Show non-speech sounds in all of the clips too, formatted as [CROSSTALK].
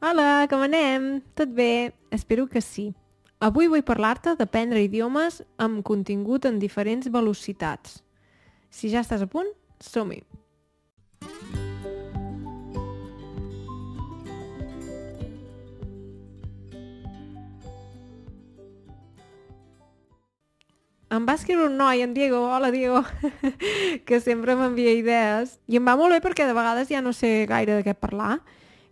Hola, com anem? Tot bé? Espero que sí. Avui vull parlar-te d'aprendre idiomes amb contingut en diferents velocitats. Si ja estàs a punt, som-hi! em va escriure un noi, en Diego, hola Diego, [LAUGHS] que sempre m'envia idees, i em va molt bé perquè de vegades ja no sé gaire de què parlar,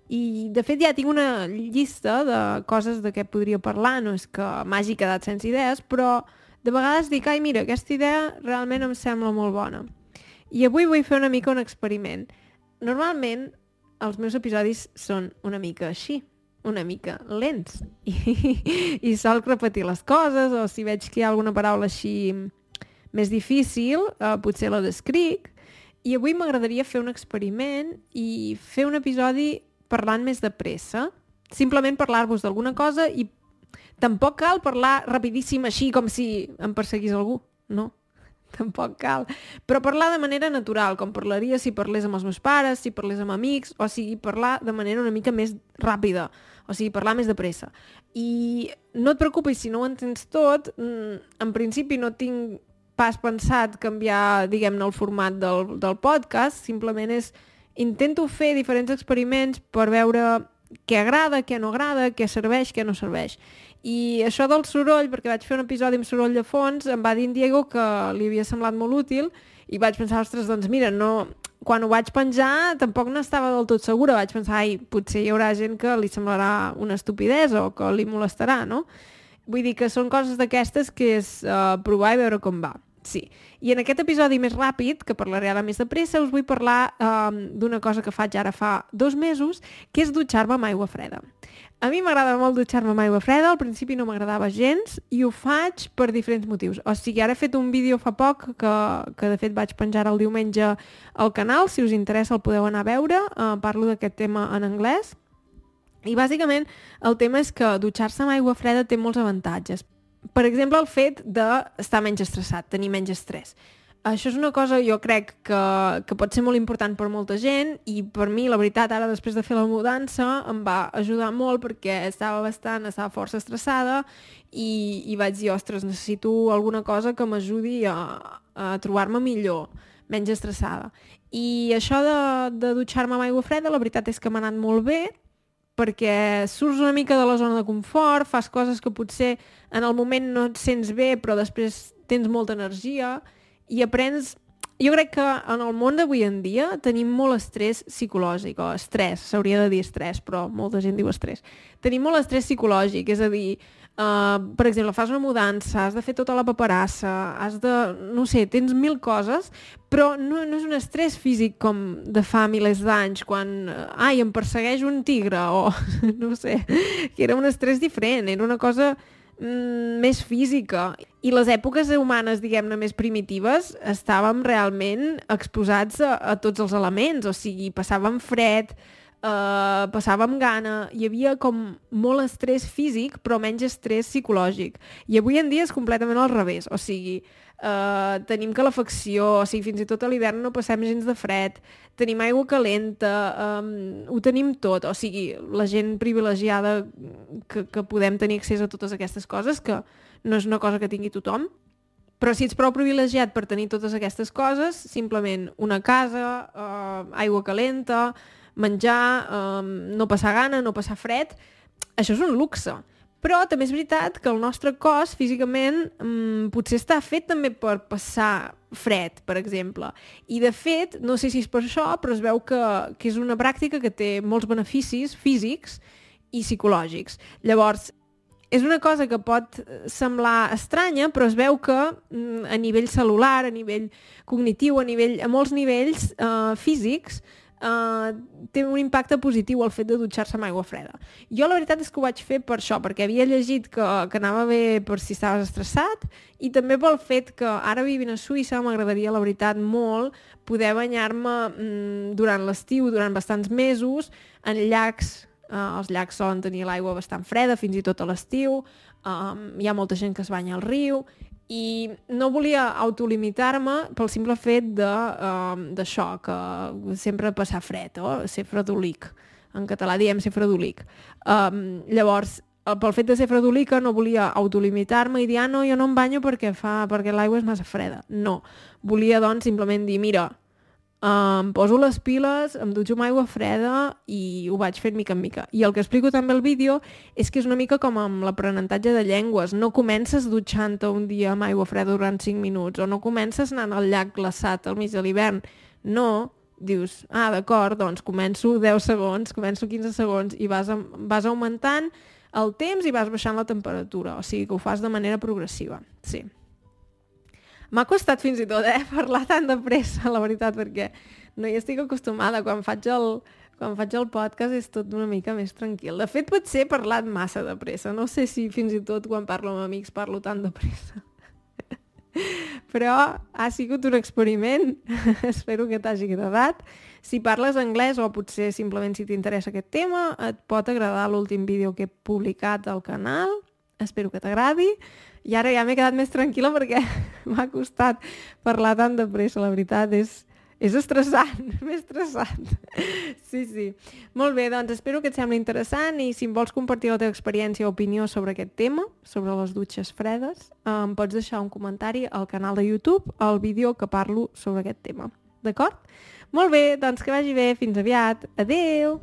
i, de fet, ja tinc una llista de coses de què podria parlar, no és que m'hagi quedat sense idees, però de vegades dic, ai, mira, aquesta idea realment em sembla molt bona. I avui vull fer una mica un experiment. Normalment, els meus episodis són una mica així, una mica lents, i, [LAUGHS] i sol repetir les coses, o si veig que hi ha alguna paraula així més difícil, eh, potser la descric, i avui m'agradaria fer un experiment i fer un episodi parlant més de pressa, simplement parlar-vos d'alguna cosa i tampoc cal parlar rapidíssim així com si em perseguís algú, no? [LAUGHS] Tampoc cal. Però parlar de manera natural, com parlaria si parlés amb els meus pares, si parlés amb amics, o sigui, parlar de manera una mica més ràpida, o sigui, parlar més de pressa. I no et preocupis si no ho entens tot, mm, en principi no tinc pas pensat canviar, diguem-ne, el format del, del podcast, simplement és intento fer diferents experiments per veure què agrada, què no agrada, què serveix, què no serveix. I això del soroll, perquè vaig fer un episodi amb soroll de fons, em va dir en Diego que li havia semblat molt útil i vaig pensar, ostres, doncs mira, no... quan ho vaig penjar tampoc n'estava del tot segura, vaig pensar, ai, potser hi haurà gent que li semblarà una estupidesa o que li molestarà, no? Vull dir que són coses d'aquestes que és uh, provar i veure com va. Sí. I en aquest episodi més ràpid, que parlaré ara més de pressa, us vull parlar um, d'una cosa que faig ara fa dos mesos, que és dutxar-me amb aigua freda. A mi m'agrada molt dutxar-me amb aigua freda, al principi no m'agradava gens, i ho faig per diferents motius. O sigui, ara he fet un vídeo fa poc, que, que de fet vaig penjar el diumenge al canal, si us interessa el podeu anar a veure, uh, parlo d'aquest tema en anglès, i bàsicament el tema és que dutxar-se amb aigua freda té molts avantatges per exemple, el fet d'estar menys estressat, tenir menys estrès. Això és una cosa, jo crec, que, que pot ser molt important per molta gent i per mi, la veritat, ara després de fer la mudança em va ajudar molt perquè estava bastant, estava força estressada i, i vaig dir, ostres, necessito alguna cosa que m'ajudi a, a trobar-me millor, menys estressada. I això de, de dutxar-me amb aigua freda, la veritat és que m'ha anat molt bé, perquè surts una mica de la zona de confort, fas coses que potser en el moment no et sents bé, però després tens molta energia i aprens... Jo crec que en el món d'avui en dia tenim molt estrès psicològic, o estrès, s'hauria de dir estrès, però molta gent diu estrès. Tenim molt estrès psicològic, és a dir, Uh, per exemple, fas una mudança, has de fer tota la paperassa, has de... no sé, tens mil coses, però no, no és un estrès físic com de fa milers d'anys, quan, uh, ai, em persegueix un tigre, o [LAUGHS] no sé, que era un estrès diferent, era una cosa mm, més física. I les èpoques humanes, diguem-ne, més primitives, estàvem realment exposats a, a tots els elements, o sigui, passàvem fred, Uh, passava amb gana, hi havia com molt estrès físic però menys estrès psicològic. I avui en dia és completament al revés. O sigui, uh, tenim calefacció o sigui, fins i tot a l'hivern no passem gens de fred tenim aigua calenta um, ho tenim tot. O sigui, la gent privilegiada que, que podem tenir accés a totes aquestes coses que no és una cosa que tingui tothom. Però si ets prou privilegiat per tenir totes aquestes coses, simplement una casa, uh, aigua calenta, menjar, um, no passar gana, no passar fred, això és un luxe. Però també és veritat que el nostre cos físicament um, potser està fet també per passar fred, per exemple. I de fet, no sé si és per això, però es veu que, que és una pràctica que té molts beneficis físics i psicològics. Llavors, és una cosa que pot semblar estranya, però es veu que a nivell celular, a nivell cognitiu, a, nivell, a molts nivells eh, físics, Uh, té un impacte positiu el fet de dutxar-se amb aigua freda. Jo la veritat és que ho vaig fer per això, perquè havia llegit que, que anava bé per si estaves estressat i també pel fet que ara vivint a Suïssa m'agradaria la veritat molt poder banyar-me mm, durant l'estiu, durant bastants mesos, en llacs, uh, els llacs solen tenir l'aigua bastant freda fins i tot a l'estiu, um, hi ha molta gent que es banya al riu i no volia autolimitar-me pel simple fet d'això, uh, que sempre passar fred, o ser fredolic, En català diem ser fredolic. Um, llavors, pel fet de ser fredolica no volia autolimitar-me i dir, ah, no, jo no em banyo perquè, fa, perquè l'aigua és massa freda. No. Volia, doncs, simplement dir, mira, em poso les piles, em dutxo amb aigua freda i ho vaig fent mica en mica. I el que explico també al vídeo és que és una mica com amb l'aprenentatge de llengües. No comences dutxant-te un dia amb aigua freda durant 5 minuts o no comences anant al llac glaçat al mig de l'hivern. No, dius, ah, d'acord, doncs començo 10 segons, començo 15 segons i vas, vas augmentant el temps i vas baixant la temperatura, o sigui que ho fas de manera progressiva, sí. M'ha costat fins i tot, eh, [LAUGHS] parlar tan de pressa, la veritat, perquè no hi estic acostumada. Quan faig el, quan faig el podcast és tot una mica més tranquil. De fet, potser he parlat massa de pressa. No sé si fins i tot quan parlo amb amics parlo tan de pressa. [LAUGHS] Però ha sigut un experiment. [LAUGHS] Espero que t'hagi agradat. Si parles anglès o potser simplement si t'interessa aquest tema, et pot agradar l'últim vídeo que he publicat al canal. Espero que t'agradi. I ara ja m'he quedat més tranquil·la perquè [LAUGHS] m'ha costat parlar tant de pressa, la veritat, és, és estressant, [LAUGHS] m'he estressat. Sí, sí. Molt bé, doncs espero que et sembli interessant i si em vols compartir la teva experiència o opinió sobre aquest tema, sobre les dutxes fredes, em pots deixar un comentari al canal de YouTube, al vídeo que parlo sobre aquest tema. D'acord? Molt bé, doncs que vagi bé, fins aviat. Adeu!